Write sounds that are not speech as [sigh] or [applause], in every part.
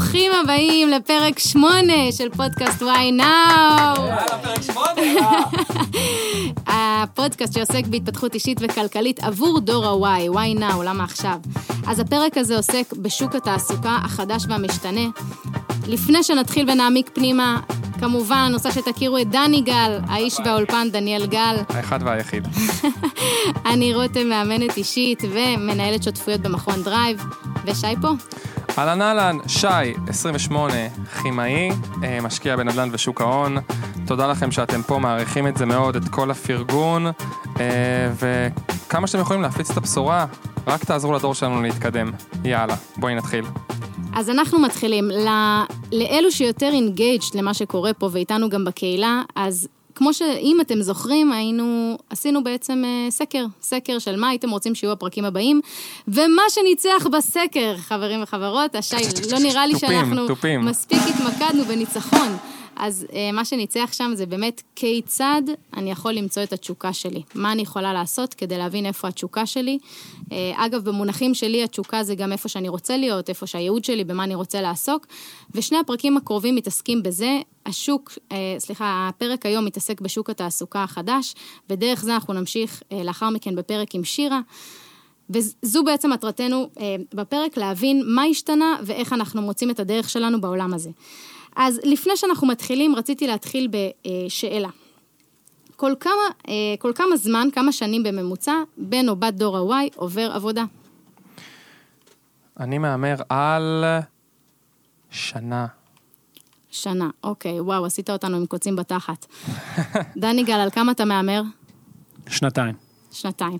ברוכים הבאים לפרק שמונה של פודקאסט וואי נאו. יאללה, פרק שמונה. [laughs] הפודקאסט שעוסק בהתפתחות אישית וכלכלית עבור דור ה-Y, וואי נאו, למה עכשיו? אז הפרק הזה עוסק בשוק התעסוקה החדש והמשתנה. לפני שנתחיל ונעמיק פנימה, כמובן, אני רוצה שתכירו את דני גל, האיש והאולפן דניאל גל. האחד והיחיד. [laughs] אני רותם, מאמנת אישית ומנהלת שותפויות במכון דרייב. ושי פה. אהלן אהלן, שי, 28, כימאי, אה, משקיע בנדל"ן ושוק ההון. תודה לכם שאתם פה, מעריכים את זה מאוד, את כל הפרגון, אה, וכמה שאתם יכולים להפיץ את הבשורה, רק תעזרו לדור שלנו להתקדם. יאללה, בואי נתחיל. אז אנחנו מתחילים. לאלו שיותר engaged למה שקורה פה ואיתנו גם בקהילה, אז כמו שאם אתם זוכרים, היינו, עשינו בעצם אה, סקר, סקר של מה הייתם רוצים שיהיו הפרקים הבאים, ומה שניצח בסקר, חברים וחברות, השי, לא נראה לי שאנחנו מספיק התמקדנו בניצחון. אז uh, מה שניצח שם זה באמת כיצד אני יכול למצוא את התשוקה שלי. מה אני יכולה לעשות כדי להבין איפה התשוקה שלי. Uh, אגב, במונחים שלי התשוקה זה גם איפה שאני רוצה להיות, איפה שהייעוד שלי, במה אני רוצה לעסוק. ושני הפרקים הקרובים מתעסקים בזה. השוק, uh, סליחה, הפרק היום מתעסק בשוק התעסוקה החדש, ודרך זה אנחנו נמשיך uh, לאחר מכן בפרק עם שירה. וזו בעצם מטרתנו אה, בפרק, להבין מה השתנה ואיך אנחנו מוצאים את הדרך שלנו בעולם הזה. אז לפני שאנחנו מתחילים, רציתי להתחיל בשאלה. כל כמה, אה, כל כמה זמן, כמה שנים בממוצע, בן או בת דור ה-Y עובר עבודה? אני מהמר על שנה. שנה, אוקיי, וואו, עשית אותנו עם קוצים בתחת. [laughs] דני גל, על כמה אתה מהמר? שנתיים. שנתיים.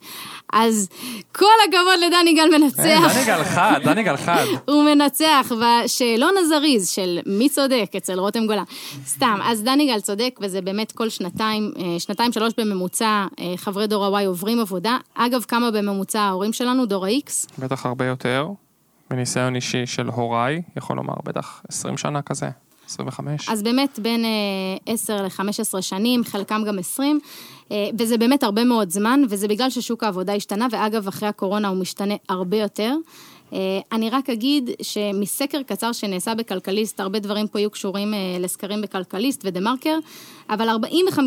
אז כל הכבוד לדני גל מנצח. דני גל חד, דני גל חד. [laughs] הוא מנצח בשאלון הזריז של מי צודק אצל רותם גולן. סתם, אז דני גל צודק, וזה באמת כל שנתיים, אה, שנתיים שלוש בממוצע, אה, חברי דור ה-Y עוברים עבודה. אגב, כמה בממוצע ההורים שלנו, דור ה-X? בטח הרבה יותר. בניסיון אישי של הוריי, יכול לומר בטח 20 שנה כזה. 25. אז באמת בין 10 אה, ל-15 שנים, חלקם גם 20, אה, וזה באמת הרבה מאוד זמן, וזה בגלל ששוק העבודה השתנה, ואגב, אחרי הקורונה הוא משתנה הרבה יותר. אה, אני רק אגיד שמסקר קצר שנעשה בכלכליסט, הרבה דברים פה יהיו קשורים לסקרים בכלכליסט ודה מרקר, אבל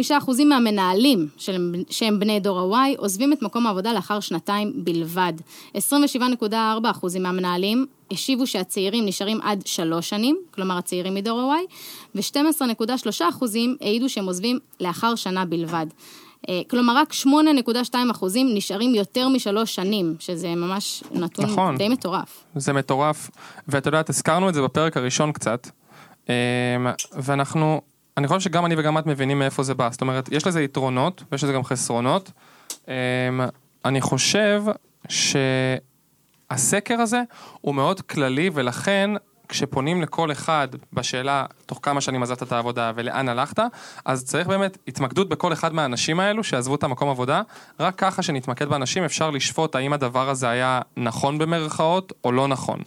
45% מהמנהלים שהם בני דור ה-Y עוזבים את מקום העבודה לאחר שנתיים בלבד. 27.4% מהמנהלים השיבו שהצעירים נשארים עד שלוש שנים, כלומר הצעירים מדור ה-Y, ו-12.3 אחוזים העידו שהם עוזבים לאחר שנה בלבד. אה, כלומר, רק 8.2 אחוזים נשארים יותר משלוש שנים, שזה ממש נתון נכון. די מטורף. זה מטורף, ואת יודעת, הזכרנו את זה בפרק הראשון קצת, אה, ואנחנו, אני חושב שגם אני וגם את מבינים מאיפה זה בא, זאת אומרת, יש לזה יתרונות, ויש לזה גם חסרונות. אה, אני חושב ש... הסקר הזה הוא מאוד כללי ולכן כשפונים לכל אחד בשאלה תוך כמה שנים עזבת את העבודה ולאן הלכת, אז צריך באמת התמקדות בכל אחד מהאנשים האלו שעזבו את המקום עבודה, רק ככה שנתמקד באנשים אפשר לשפוט האם הדבר הזה היה נכון במרכאות או לא נכון.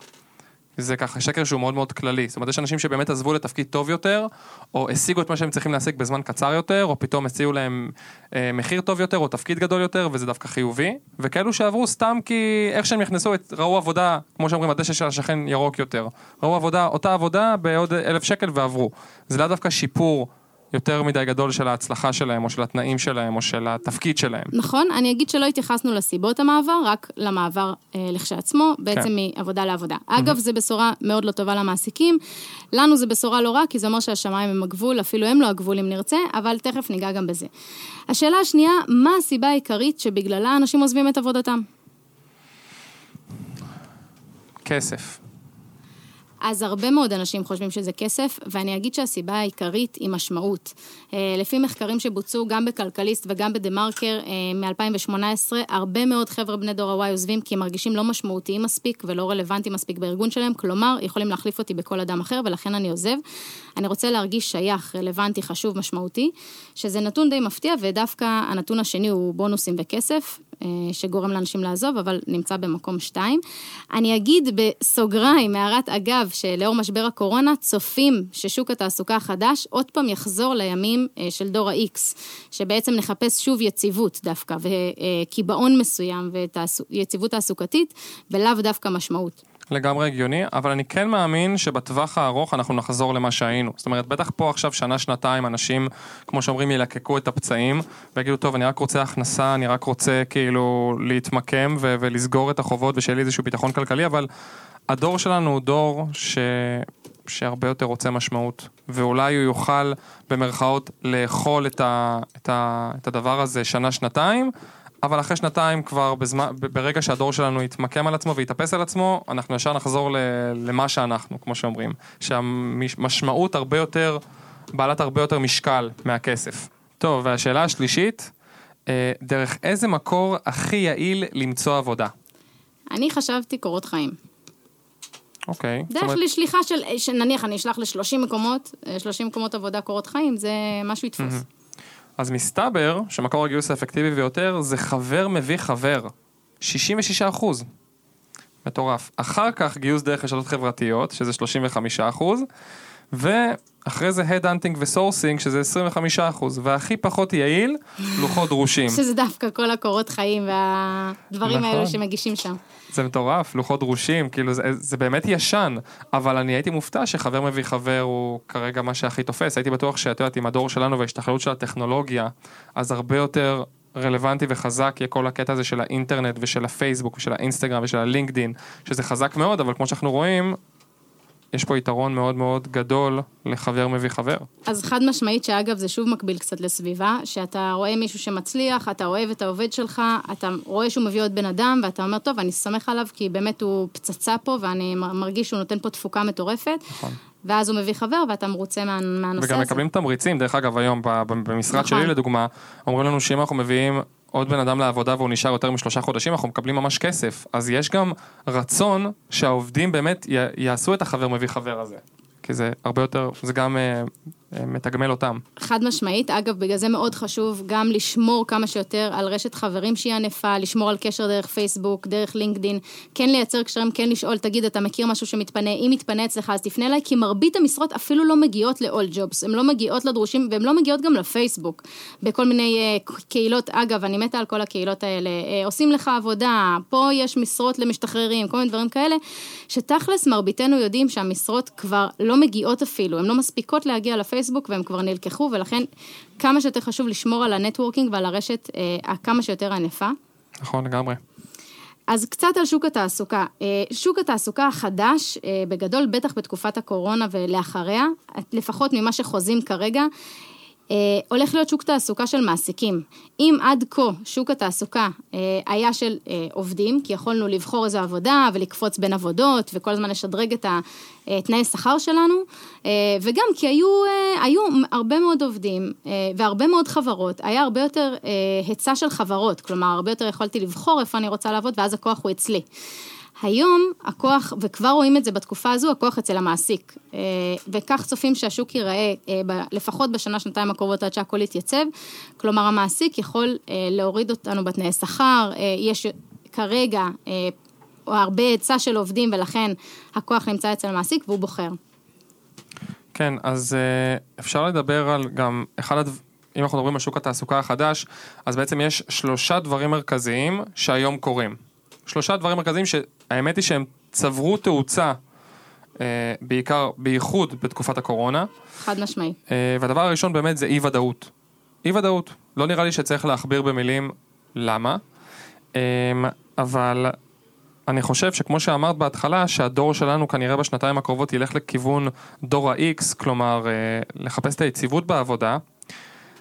זה ככה שקר שהוא מאוד מאוד כללי. זאת אומרת, יש אנשים שבאמת עזבו לתפקיד טוב יותר, או השיגו את מה שהם צריכים להשיג בזמן קצר יותר, או פתאום הציעו להם אה, מחיר טוב יותר, או תפקיד גדול יותר, וזה דווקא חיובי. וכאלו שעברו סתם כי איך שהם נכנסו, ראו עבודה, כמו שאומרים, הדשא של השכן ירוק יותר. ראו עבודה, אותה עבודה בעוד אלף שקל ועברו. זה לאו דווקא שיפור יותר מדי גדול של ההצלחה שלהם, או של התנאים שלהם, או של התפקיד שלהם. נכון, אני אגיד שלא התייחסנו לסיבות המעבר, רק למעבר אה, לכשעצמו, בעצם כן. מעבודה לעבודה. אגב, mm-hmm. זו בשורה מאוד לא טובה למעסיקים. לנו זו בשורה לא רע, כי זה אומר שהשמיים הם הגבול, אפילו הם לא הגבול אם נרצה, אבל תכף ניגע גם בזה. השאלה השנייה, מה הסיבה העיקרית שבגללה אנשים עוזבים את עבודתם? כסף. אז הרבה מאוד אנשים חושבים שזה כסף, ואני אגיד שהסיבה העיקרית היא משמעות. אה, לפי מחקרים שבוצעו גם בכלכליסט וגם בדה מרקר אה, מ-2018, הרבה מאוד חבר'ה בני דור ה-Y עוזבים כי הם מרגישים לא משמעותיים מספיק ולא רלוונטיים מספיק בארגון שלהם, כלומר, יכולים להחליף אותי בכל אדם אחר, ולכן אני עוזב. אני רוצה להרגיש שייך, רלוונטי, חשוב, משמעותי, שזה נתון די מפתיע, ודווקא הנתון השני הוא בונוסים וכסף. אה, שגורם לאנשים לעזוב, אבל נמצא במקום שתיים. אני אגיד בסוגריים, הערת אגב, שלאור משבר הקורונה, צופים ששוק התעסוקה החדש עוד פעם יחזור לימים אה, של דור ה-X, שבעצם נחפש שוב יציבות דווקא, וקיבעון מסוים ויציבות תעסוקתית, ולאו דווקא משמעות. לגמרי הגיוני, אבל אני כן מאמין שבטווח הארוך אנחנו נחזור למה שהיינו. זאת אומרת, בטח פה עכשיו שנה-שנתיים אנשים, כמו שאומרים, ילקקו את הפצעים, ויגידו, טוב, אני רק רוצה הכנסה, אני רק רוצה כאילו להתמקם ו- ולסגור את החובות ושיהיה לי איזשהו ביטחון כלכלי, אבל הדור שלנו הוא דור ש... שהרבה יותר רוצה משמעות, ואולי הוא יוכל במרכאות לאכול את, ה... את, ה... את הדבר הזה שנה-שנתיים, אבל אחרי שנתיים כבר, בזמן, ברגע שהדור שלנו יתמקם על עצמו ויתאפס על עצמו, אנחנו ישר נחזור ל, למה שאנחנו, כמו שאומרים. שהמשמעות הרבה יותר, בעלת הרבה יותר משקל מהכסף. טוב, והשאלה השלישית, אה, דרך איזה מקור הכי יעיל למצוא עבודה? אני חשבתי קורות חיים. אוקיי. דרך אומרת... לשליחה של, שנניח אני אשלח ל-30 מקומות, 30 אה, מקומות עבודה קורות חיים, זה משהו יתפוס. אמ-המ. אז מסתבר שמקור הגיוס האפקטיבי ביותר זה חבר מביא חבר. 66 אחוז. מטורף. אחר כך גיוס דרך רשתות חברתיות, שזה 35 אחוז, ואחרי זה head hunting ו sourcing, שזה 25 אחוז, והכי פחות יעיל, לוחות דרושים. שזה דווקא כל הקורות חיים והדברים נכון. האלו שמגישים שם. זה מטורף, לוחות דרושים, כאילו זה, זה באמת ישן, אבל אני הייתי מופתע שחבר מביא חבר הוא כרגע מה שהכי תופס, הייתי בטוח שאת יודעת, עם הדור שלנו וההשתכללות של הטכנולוגיה, אז הרבה יותר רלוונטי וחזק יהיה כל הקטע הזה של האינטרנט ושל הפייסבוק ושל האינסטגרם ושל הלינקדין, שזה חזק מאוד, אבל כמו שאנחנו רואים, יש פה יתרון מאוד מאוד גדול לחבר מביא חבר. אז חד משמעית, שאגב זה שוב מקביל קצת לסביבה, שאתה רואה מישהו שמצליח, אתה אוהב את העובד שלך, אתה רואה שהוא מביא עוד בן אדם, ואתה אומר, טוב, אני סומך עליו, כי באמת הוא פצצה פה, ואני מרגיש שהוא נותן פה תפוקה מטורפת. נכון. ואז הוא מביא חבר ואתה מרוצה מה, מהנושא וגם הזה. וגם מקבלים תמריצים, דרך אגב, היום במשרד נכון. שלי לדוגמה, אומרים לנו שאם אנחנו מביאים עוד בן אדם לעבודה והוא נשאר יותר משלושה חודשים, אנחנו מקבלים ממש כסף. אז יש גם רצון שהעובדים באמת יעשו את החבר מביא חבר הזה. כי זה הרבה יותר, זה גם אה, מתגמל אותם. חד משמעית, אגב, בגלל זה מאוד חשוב גם לשמור כמה שיותר על רשת חברים שהיא ענפה, לשמור על קשר דרך פייסבוק, דרך לינקדין, כן לייצר קשרים, כן לשאול, תגיד, אתה מכיר משהו שמתפנה, אם מתפנה אצלך אז תפנה אליי, כי מרבית המשרות אפילו לא מגיעות ל-AllJobs, הן לא מגיעות לדרושים, והן לא מגיעות גם לפייסבוק, בכל מיני אה, קהילות, אגב, אני מתה על כל הקהילות האלה, אה, עושים לך עבודה, פה יש משרות למשתחררים, כל מיני דברים כאלה, שתכלס מרביתנו יודעים שהמשרות כבר לא מגיעות אפילו, הן לא מספיקות להגיע לפייסבוק. בפייסבוק והם כבר נלקחו, ולכן כמה שיותר חשוב לשמור על ה networking ועל הרשת אה, כמה שיותר ענפה. נכון, לגמרי. אז קצת על שוק התעסוקה. אה, שוק התעסוקה החדש, אה, בגדול, בטח בתקופת הקורונה ולאחריה, לפחות ממה שחוזים כרגע, אה, הולך להיות שוק תעסוקה של מעסיקים. אם עד כה שוק התעסוקה אה, היה של אה, עובדים, כי יכולנו לבחור איזו עבודה ולקפוץ בין עבודות וכל הזמן לשדרג את התנאי שכר שלנו, וגם כי היו, היו הרבה מאוד עובדים והרבה מאוד חברות, היה הרבה יותר היצע של חברות, כלומר הרבה יותר יכולתי לבחור איפה אני רוצה לעבוד ואז הכוח הוא אצלי. היום הכוח, וכבר רואים את זה בתקופה הזו, הכוח אצל המעסיק. אה, וכך צופים שהשוק ייראה אה, לפחות בשנה, שנתיים הקרובות עד שהכל יתייצב. כלומר, המעסיק יכול אה, להוריד אותנו בתנאי שכר, יש כרגע הרבה היצע של עובדים ולכן הכוח נמצא אצל המעסיק והוא בוחר. כן, אז אפשר לדבר על גם אחד הדברים... אם אנחנו מדברים על שוק התעסוקה החדש, אז בעצם יש שלושה דברים מרכזיים שהיום קורים. שלושה דברים מרכזיים שהאמת היא שהם צברו תאוצה, אה, בעיקר, בייחוד בתקופת הקורונה. חד משמעי. אה, והדבר הראשון באמת זה אי ודאות. אי ודאות. לא נראה לי שצריך להכביר במילים למה, אה, אבל אני חושב שכמו שאמרת בהתחלה, שהדור שלנו כנראה בשנתיים הקרובות ילך לכיוון דור ה-X, כלומר אה, לחפש את היציבות בעבודה.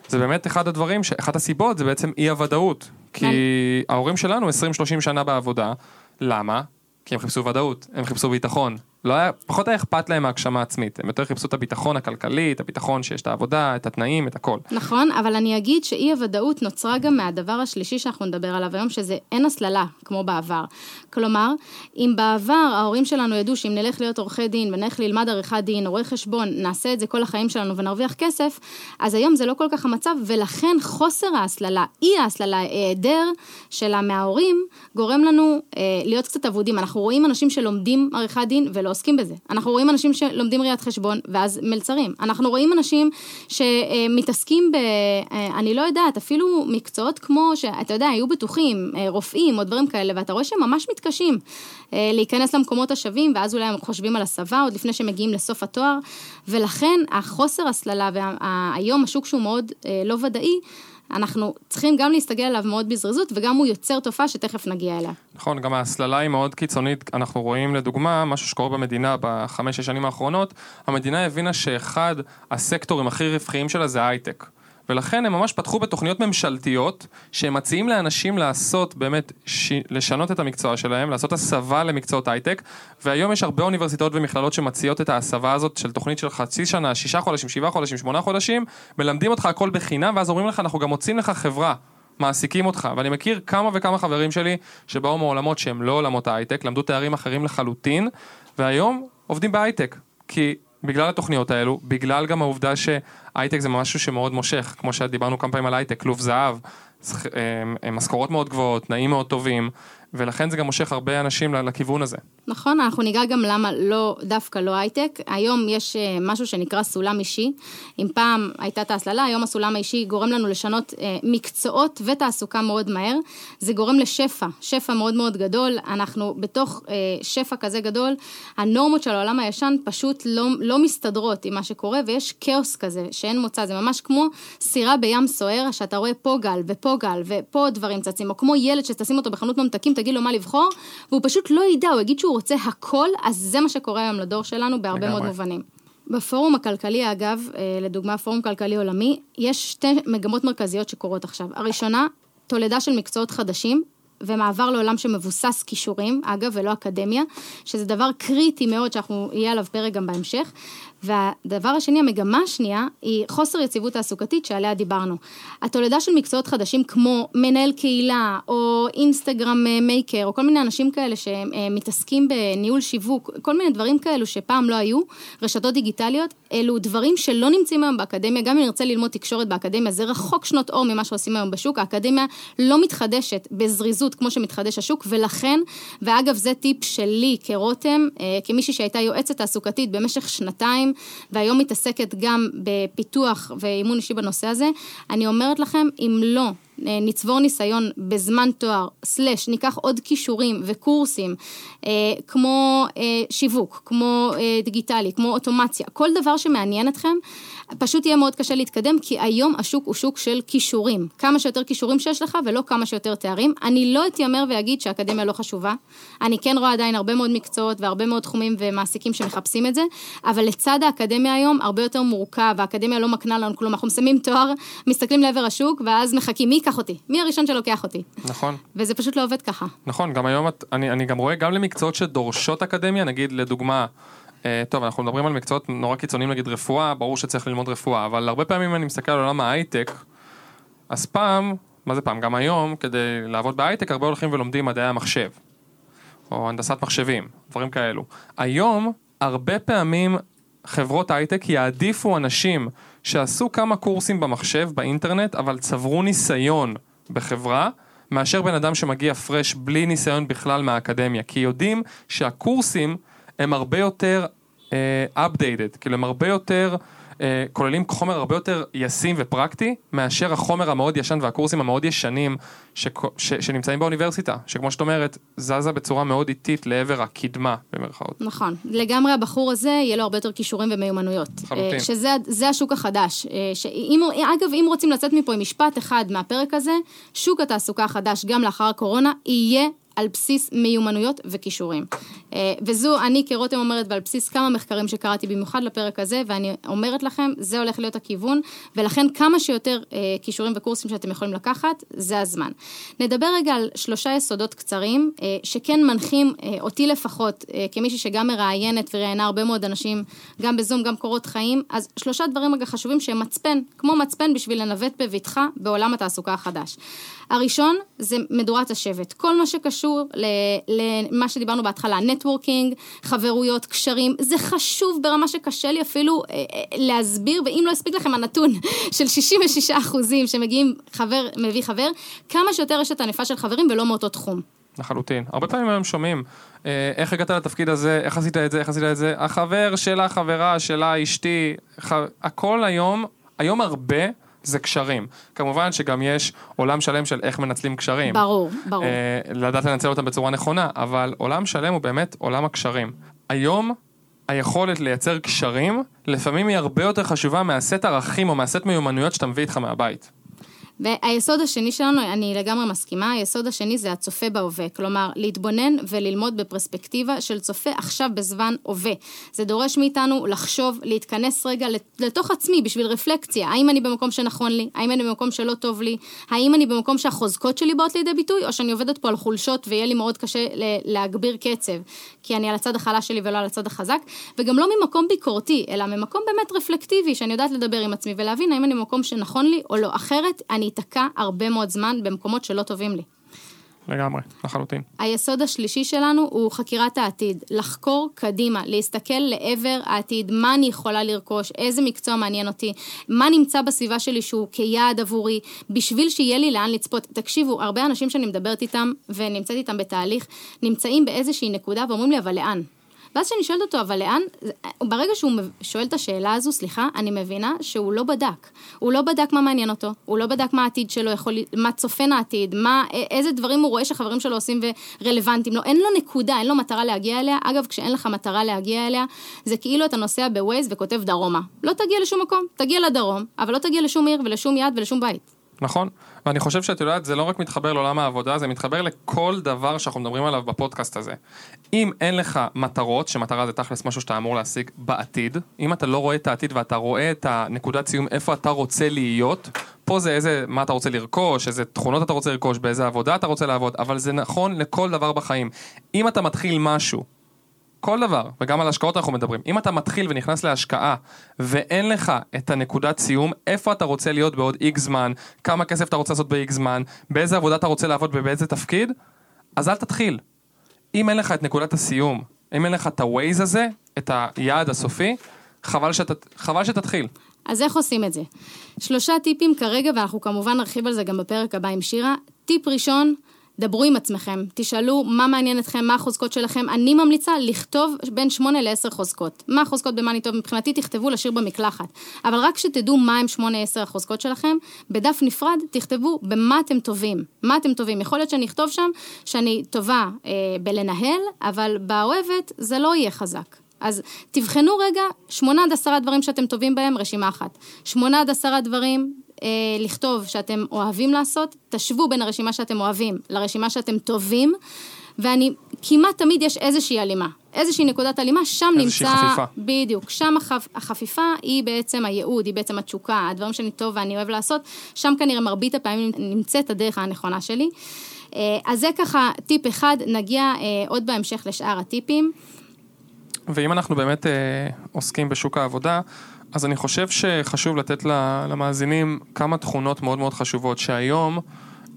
זה באמת אחד הדברים, אחת הסיבות זה בעצם אי הוודאות. כי כן. ההורים שלנו 20-30 שנה בעבודה, למה? כי הם חיפשו ודאות, הם חיפשו ביטחון. לא היה, פחות היה אכפת להם מהגשמה עצמית, הם יותר חיפשו את הביטחון הכלכלי, את הביטחון שיש את העבודה, את התנאים, את הכל. נכון, אבל אני אגיד שאי הוודאות נוצרה גם מהדבר השלישי שאנחנו נדבר עליו היום, שזה אין הסללה, כמו בעבר. כלומר, אם בעבר ההורים שלנו ידעו שאם נלך להיות עורכי דין ונלך ללמד עריכת דין, רואי חשבון, נעשה את זה כל החיים שלנו ונרוויח כסף, אז היום זה לא כל כך המצב, ולכן חוסר ההסללה, אי ההסללה, היעדר שלה מההורים, גורם לנו אה, להיות קצת אבודים. אנחנו רואים אנשים שלומדים עריכת דין ולא שעוסקים בזה. אנחנו רואים אנשים שלומדים ראיית חשבון, ואז מלצרים. אנחנו רואים אנשים שמתעסקים ב... אה, אני לא יודעת, אפילו מקצועות כמו, שאתה יודע, היו בטוחים, אה, רופאים או דברים כאלה, ואתה רואה שהם ממש מתקשים אה, להיכנס למקומות השווים, ואז אולי הם חושבים על הסבה עוד לפני שהם מגיעים לסוף התואר, ולכן החוסר הסללה, והיום השוק שהוא מאוד לא ודאי, אנחנו צריכים גם להסתגל עליו מאוד בזריזות, וגם הוא יוצר תופעה שתכף נגיע אליה. נכון, גם ההסללה היא מאוד קיצונית. אנחנו רואים לדוגמה, משהו שקורה במדינה בחמש-שש שנים האחרונות, המדינה הבינה שאחד הסקטורים הכי רווחיים שלה זה הייטק. ולכן הם ממש פתחו בתוכניות ממשלתיות שהם מציעים לאנשים לעשות באמת, ש... לשנות את המקצוע שלהם, לעשות הסבה למקצועות הייטק והיום יש הרבה אוניברסיטאות ומכללות שמציעות את ההסבה הזאת של תוכנית של חצי שנה, שישה חודשים, שבעה חודשים, שמונה חודשים, מלמדים אותך הכל בחינם ואז אומרים לך אנחנו גם מוצאים לך חברה מעסיקים אותך, ואני מכיר כמה וכמה חברים שלי שבאו מעולמות שהם לא עולמות ההייטק, למדו תארים אחרים לחלוטין, והיום עובדים בהייטק, כי בגלל התוכניות האלו, בגלל גם העובדה שהייטק זה משהו שמאוד מושך, כמו שדיברנו כמה פעמים על הייטק, כלוב זהב, משכורות מאוד גבוהות, תנאים מאוד טובים, ולכן זה גם מושך הרבה אנשים לכיוון הזה. נכון, אנחנו ניגע גם למה לא, דווקא לא הייטק. היום יש אה, משהו שנקרא סולם אישי. אם פעם הייתה את ההסללה, היום הסולם האישי גורם לנו לשנות אה, מקצועות ותעסוקה מאוד מהר. זה גורם לשפע, שפע מאוד מאוד גדול. אנחנו בתוך אה, שפע כזה גדול, הנורמות של העולם הישן פשוט לא, לא מסתדרות עם מה שקורה, ויש כאוס כזה שאין מוצא. זה ממש כמו סירה בים סוער, שאתה רואה פה גל ופה גל ופה דברים צצים, או כמו ילד שתשים אותו בחנות ממתקים, תגיד לו מה לבחור, והוא פשוט לא ידע, הוא יגיד שהוא רוצה הכל, אז זה מה שקורה היום לדור שלנו בהרבה מאוד מובנים. בפורום הכלכלי, אגב, אה, לדוגמה, פורום כלכלי עולמי, יש שתי מגמות מרכזיות שקורות עכשיו. הראשונה, תולדה של מקצועות חדשים, ומעבר לעולם שמבוסס כישורים, אגב, ולא אקדמיה, שזה דבר קריטי מאוד שאנחנו, יהיה עליו פרק גם בהמשך. והדבר השני, המגמה השנייה, היא חוסר יציבות תעסוקתית שעליה דיברנו. התולדה של מקצועות חדשים כמו מנהל קהילה, או אינסטגרם אה, מייקר, או כל מיני אנשים כאלה שמתעסקים בניהול שיווק, כל מיני דברים כאלו שפעם לא היו, רשתות דיגיטליות, אלו דברים שלא נמצאים היום באקדמיה, גם אם נרצה ללמוד תקשורת באקדמיה, זה רחוק שנות אור ממה שעושים היום בשוק, האקדמיה לא מתחדשת בזריזות כמו שמתחדש השוק, ולכן, ואגב זה טיפ שלי כרותם, אה, כמישהי שהייתה יועצת תעסוקתית במשך שנתיים, והיום מתעסקת גם בפיתוח ואימון אישי בנושא הזה, אני אומרת לכם, אם לא נצבור ניסיון בזמן תואר, סלש, ניקח עוד כישורים וקורסים, אה, כמו אה, שיווק, כמו אה, דיגיטלי, כמו אוטומציה, כל דבר שמעניין אתכם, פשוט יהיה מאוד קשה להתקדם, כי היום השוק הוא שוק של כישורים. כמה שיותר כישורים שיש לך ולא כמה שיותר תארים. אני לא אתיימר ואגיד שהאקדמיה לא חשובה. אני כן רואה עדיין הרבה מאוד מקצועות והרבה מאוד תחומים ומעסיקים שמחפשים את זה, אבל לצד האקדמיה היום הרבה יותר מורכב, האקדמיה לא מקנה לנו כלום. אנחנו מסיימים תואר, מסתכלים לעבר השוק, ואז מחכים, מי ייקח אותי? מי הראשון שלוקח אותי? נכון. וזה פשוט לא עובד ככה. נכון, גם היום אני, אני גם רואה גם למקצועות שדורשות אקדמיה, נגיד לדוגמה, אה, טוב, אנחנו מדברים על מקצועות נורא קיצוניים, נגיד רפואה, ברור שצריך ללמוד רפואה, אבל הרבה פעמים אני מסתכל על עולם ההייטק, אז פעם, מה זה פעם? גם היום, כדי לעבוד בהייטק, הרבה הולכים ולומדים מדעי המחשב, או הנדסת מחשבים, דברים כאלו. היום, הרבה פעמים חברות הייטק יעדיפו אנשים שעשו כמה קורסים במחשב, באינטרנט, אבל צברו ניסיון בחברה, מאשר בן אדם שמגיע פרש בלי ניסיון בכלל מהאקדמיה, כי יודעים שהקורסים הם הרבה יותר uh, updated, כאילו הם הרבה יותר, uh, כוללים חומר הרבה יותר ישים ופרקטי, מאשר החומר המאוד ישן והקורסים המאוד ישנים ש, ש, שנמצאים באוניברסיטה, שכמו שאת אומרת, זזה בצורה מאוד איטית לעבר הקדמה, במרכאות. נכון, לגמרי הבחור הזה יהיה לו הרבה יותר כישורים ומיומנויות. חלוטין. שזה השוק החדש. שאם, אגב, אם רוצים לצאת מפה עם משפט אחד מהפרק הזה, שוק התעסוקה החדש, גם לאחר הקורונה, יהיה על בסיס מיומנויות וכישורים. אה, וזו אני כרותם אומרת, ועל בסיס כמה מחקרים שקראתי במיוחד לפרק הזה, ואני אומרת לכם, זה הולך להיות הכיוון, ולכן כמה שיותר אה, כישורים וקורסים שאתם יכולים לקחת, זה הזמן. נדבר רגע על שלושה יסודות קצרים, אה, שכן מנחים אותי לפחות, כמישהי שגם מראיינת וראיינה הרבה מאוד אנשים, גם בזום, גם קורות חיים, אז שלושה דברים רגע חשובים שהם מצפן, כמו מצפן בשביל לנווט בבטחה בעולם התעסוקה החדש. הראשון זה מדורת השבט. כל מה שקשור למה שדיברנו בהתחלה, נטוורקינג, חברויות, קשרים, זה חשוב ברמה שקשה לי אפילו אה, אה, להסביר, ואם לא הספיק לכם הנתון [laughs] של 66 אחוזים שמגיעים חבר מביא חבר, כמה שיותר רשת ענפה של חברים ולא מאותו תחום. לחלוטין. הרבה פעמים היום שומעים, אה, איך הגעת לתפקיד הזה, איך עשית את זה, איך עשית את זה, החבר של החברה, שלה, אשתי, ח... הכל היום, היום הרבה זה קשרים. כמובן שגם יש עולם שלם של איך מנצלים קשרים. ברור, ברור. אה, לדעת לנצל אותם בצורה נכונה, אבל עולם שלם הוא באמת עולם הקשרים. היום היכולת לייצר קשרים, לפעמים היא הרבה יותר חשובה מהסט ערכים או מהסט מיומנויות שאתה מביא איתך מהבית. והיסוד השני שלנו, אני לגמרי מסכימה, היסוד השני זה הצופה בהווה. כלומר, להתבונן וללמוד בפרספקטיבה של צופה עכשיו בזמן הווה. זה דורש מאיתנו לחשוב, להתכנס רגע לתוך עצמי בשביל רפלקציה. האם אני במקום שנכון לי? האם אני במקום שלא טוב לי? האם אני במקום שהחוזקות שלי באות לידי ביטוי? או שאני עובדת פה על חולשות ויהיה לי מאוד קשה להגביר קצב, כי אני על הצד החלש שלי ולא על הצד החזק. וגם לא ממקום ביקורתי, אלא ממקום באמת רפלקטיבי, שאני יודעת לדבר עם עצמי ולהבין האם אני במקום שנכון לי או לא. אחרת, אני אני אתקע הרבה מאוד זמן במקומות שלא טובים לי. לגמרי, לחלוטין. היסוד השלישי שלנו הוא חקירת העתיד. לחקור קדימה, להסתכל לעבר העתיד, מה אני יכולה לרכוש, איזה מקצוע מעניין אותי, מה נמצא בסביבה שלי שהוא כיעד עבורי, בשביל שיהיה לי לאן לצפות. תקשיבו, הרבה אנשים שאני מדברת איתם ונמצאת איתם בתהליך, נמצאים באיזושהי נקודה ואומרים לי, אבל לאן? ואז כשאני שואלת אותו, אבל לאן, ברגע שהוא שואל את השאלה הזו, סליחה, אני מבינה שהוא לא בדק. הוא לא בדק מה מעניין אותו, הוא לא בדק מה העתיד שלו יכול, מה צופן העתיד, מה, איזה דברים הוא רואה שחברים שלו עושים ורלוונטיים לו. אין לו נקודה, אין לו מטרה להגיע אליה. אגב, כשאין לך מטרה להגיע אליה, זה כאילו אתה נוסע בווייז וכותב דרומה. לא תגיע לשום מקום, תגיע לדרום, אבל לא תגיע לשום עיר ולשום יד ולשום בית. נכון, ואני חושב שאת יודעת, זה לא רק מתחבר לעולם העבודה, זה מתחבר לכל דבר שאנחנו מדברים עליו בפודקאסט הזה. אם אין לך מטרות, שמטרה זה תכלס משהו שאתה אמור להשיג בעתיד, אם אתה לא רואה את העתיד ואתה רואה את הנקודת סיום, איפה אתה רוצה להיות, פה זה איזה, מה אתה רוצה לרכוש, איזה תכונות אתה רוצה לרכוש, באיזה עבודה אתה רוצה לעבוד, אבל זה נכון לכל דבר בחיים. אם אתה מתחיל משהו, כל דבר, וגם על השקעות אנחנו מדברים. אם אתה מתחיל ונכנס להשקעה, ואין לך את הנקודת סיום, איפה אתה רוצה להיות בעוד איקס זמן, כמה כסף אתה רוצה לעשות באיקס זמן, באיזה עבודה אתה רוצה לעבוד ובאיזה תפקיד, אז אל תתחיל. אם אין לך את נקודת הסיום, אם אין לך את ה-Waze הזה, את היעד הסופי, חבל, שת, חבל שתתחיל. אז איך עושים את זה? שלושה טיפים כרגע, ואנחנו כמובן נרחיב על זה גם בפרק הבא עם שירה. טיפ ראשון, דברו עם עצמכם, תשאלו מה מעניין אתכם, מה החוזקות שלכם. אני ממליצה לכתוב בין 8 ל-10 חוזקות. מה החוזקות במה טוב? מבחינתי תכתבו לשיר במקלחת. אבל רק שתדעו מה הם 8-10 החוזקות שלכם, בדף נפרד תכתבו במה אתם טובים. מה אתם טובים. יכול להיות שאני אכתוב שם שאני טובה אה, בלנהל, אבל באוהבת זה לא יהיה חזק. אז תבחנו רגע שמונה עד עשרה דברים שאתם טובים בהם, רשימה אחת. שמונה עד עשרה דברים אה, לכתוב שאתם אוהבים לעשות, תשוו בין הרשימה שאתם אוהבים לרשימה שאתם טובים, ואני, כמעט תמיד יש איזושהי הלימה. איזושהי נקודת הלימה, שם איזושהי נמצא... חפיפה. בדיוק. שם החפ, החפיפה היא בעצם הייעוד, היא בעצם התשוקה, הדברים שאני טוב ואני אוהב לעשות, שם כנראה מרבית הפעמים נמצאת הדרך הנכונה שלי. אה, אז זה ככה טיפ אחד, נגיע אה, עוד בהמשך לשאר הטיפים. ואם אנחנו באמת אה, עוסקים בשוק העבודה, אז אני חושב שחשוב לתת למאזינים כמה תכונות מאוד מאוד חשובות שהיום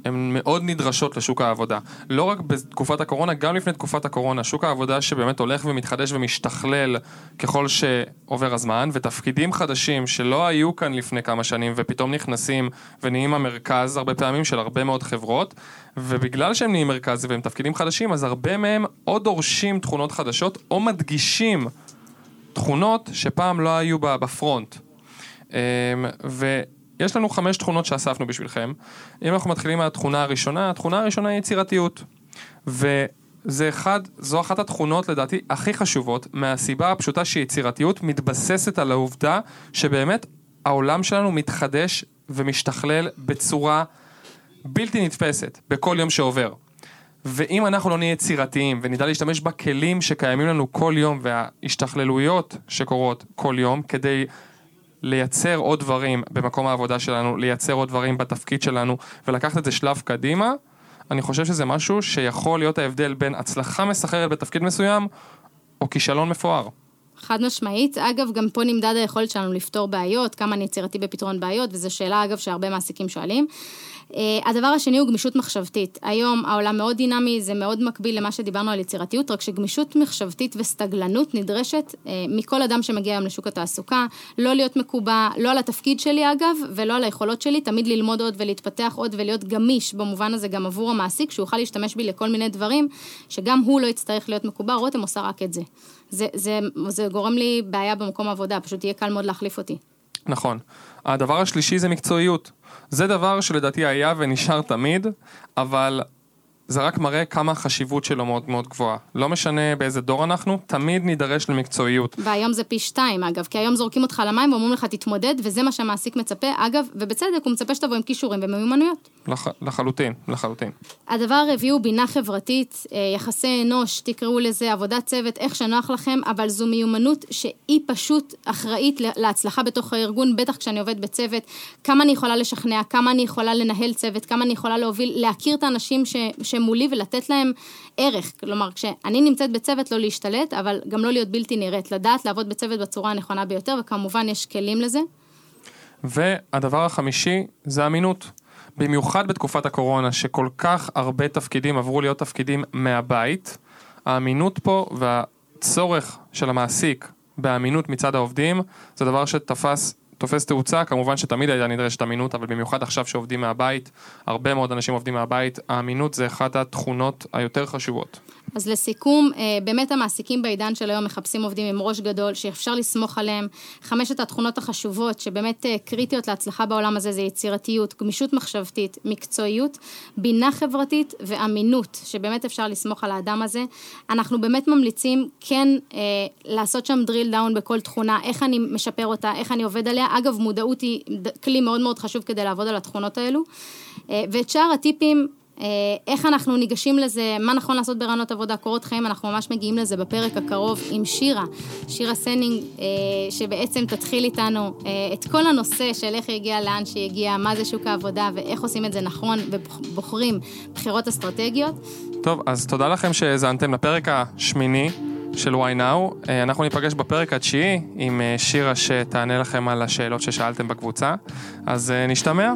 הן מאוד נדרשות לשוק העבודה. לא רק בתקופת הקורונה, גם לפני תקופת הקורונה. שוק העבודה שבאמת הולך ומתחדש ומשתכלל ככל שעובר הזמן, ותפקידים חדשים שלא היו כאן לפני כמה שנים ופתאום נכנסים ונהיים המרכז הרבה פעמים של הרבה מאוד חברות, ובגלל שהם נהיים מרכז והם תפקידים חדשים, אז הרבה מהם או דורשים תכונות חדשות או מדגישים תכונות שפעם לא היו בפרונט. אמ, ויש לנו חמש תכונות שאספנו בשבילכם. אם אנחנו מתחילים מהתכונה הראשונה, התכונה הראשונה היא יצירתיות. וזה אחד, זו אחת התכונות לדעתי הכי חשובות, מהסיבה הפשוטה שיצירתיות מתבססת על העובדה שבאמת העולם שלנו מתחדש ומשתכלל בצורה בלתי נתפסת בכל יום שעובר. ואם אנחנו לא נהיה יצירתיים ונדע להשתמש בכלים שקיימים לנו כל יום וההשתכללויות שקורות כל יום כדי לייצר עוד דברים במקום העבודה שלנו, לייצר עוד דברים בתפקיד שלנו ולקחת את זה שלב קדימה, אני חושב שזה משהו שיכול להיות ההבדל בין הצלחה מסחררת בתפקיד מסוים או כישלון מפואר. חד משמעית. אגב, גם פה נמדד היכולת שלנו לפתור בעיות, כמה אני יצירתי בפתרון בעיות, וזו שאלה, אגב, שהרבה מעסיקים שואלים. אה, הדבר השני הוא גמישות מחשבתית. היום העולם מאוד דינמי, זה מאוד מקביל למה שדיברנו על יצירתיות, רק שגמישות מחשבתית וסטגלנות נדרשת אה, מכל אדם שמגיע היום לשוק התעסוקה, לא להיות מקובע, לא על התפקיד שלי אגב, ולא על היכולות שלי, תמיד ללמוד עוד ולהתפתח עוד ולהיות גמיש במובן הזה גם עבור המעסיק, שהוא יוכל להשתמש בי לכל מיני דברים, שגם הוא לא יצטרך להיות מקובע, רותם עושה רק את זה. זה, זה, זה גורם לי בעיה במקום העבודה, פשוט יהיה קל מאוד להחליף אותי. נכון. הדבר השלישי זה מקצועיות. זה דבר שלדעתי היה ונשאר תמיד, אבל זה רק מראה כמה החשיבות שלו מאוד מאוד גבוהה. לא משנה באיזה דור אנחנו, תמיד נידרש למקצועיות. והיום זה פי שתיים, אגב, כי היום זורקים אותך למים ואומרים לך תתמודד, וזה מה שהמעסיק מצפה. אגב, ובצדק, הוא מצפה שתבוא עם כישורים ומיומנויות. לח... לחלוטין, לחלוטין. הדבר הרביעי הוא בינה חברתית, אה, יחסי אנוש, תקראו לזה עבודת צוות, איך שנוח לכם, אבל זו מיומנות שהיא פשוט אחראית להצלחה בתוך הארגון, בטח כשאני עובד בצוות, כמה אני יכולה לשכנע, כמה אני יכולה לנהל צוות, כמה אני יכולה להוביל, להכיר את האנשים ש... שמולי ולתת להם ערך. כלומר, כשאני נמצאת בצוות, לא להשתלט, אבל גם לא להיות בלתי נראית, לדעת לעבוד בצוות בצורה הנכונה ביותר, וכמובן יש כלים לזה. והדבר החמישי זה אמינות. במיוחד בתקופת הקורונה, שכל כך הרבה תפקידים עברו להיות תפקידים מהבית, האמינות פה והצורך של המעסיק באמינות מצד העובדים, זה דבר שתפס תופס תאוצה, כמובן שתמיד הייתה נדרשת אמינות, אבל במיוחד עכשיו שעובדים מהבית, הרבה מאוד אנשים עובדים מהבית, האמינות זה אחת התכונות היותר חשובות. אז לסיכום, אה, באמת המעסיקים בעידן של היום מחפשים עובדים עם ראש גדול, שאפשר לסמוך עליהם. חמשת התכונות החשובות, שבאמת אה, קריטיות להצלחה בעולם הזה, זה יצירתיות, גמישות מחשבתית, מקצועיות, בינה חברתית ואמינות, שבאמת אפשר לסמוך על האדם הזה. אנחנו באמת ממליצים כן אה, לעשות שם drill down בכל תכונה, איך אני משפר אותה, איך אני עובד עליה. אגב, מודעות היא כלי מאוד מאוד חשוב כדי לעבוד על התכונות האלו. אה, ואת שאר הטיפים, אה, איך אנחנו ניגשים לזה, מה נכון לעשות בראיונות עבודה, קורות חיים, אנחנו ממש מגיעים לזה בפרק הקרוב עם שירה, שירה סנינג, אה, שבעצם תתחיל איתנו את כל הנושא של איך היא הגיעה לאן שהיא הגיעה, מה זה שוק העבודה ואיך עושים את זה נכון ובוחרים בחירות אסטרטגיות. טוב, אז תודה לכם שהאזנתם לפרק השמיני. של why now. אה, אנחנו ניפגש בפרק התשיעי עם אה, שירה שתענה לכם על השאלות ששאלתם בקבוצה. אז אה, נשתמע.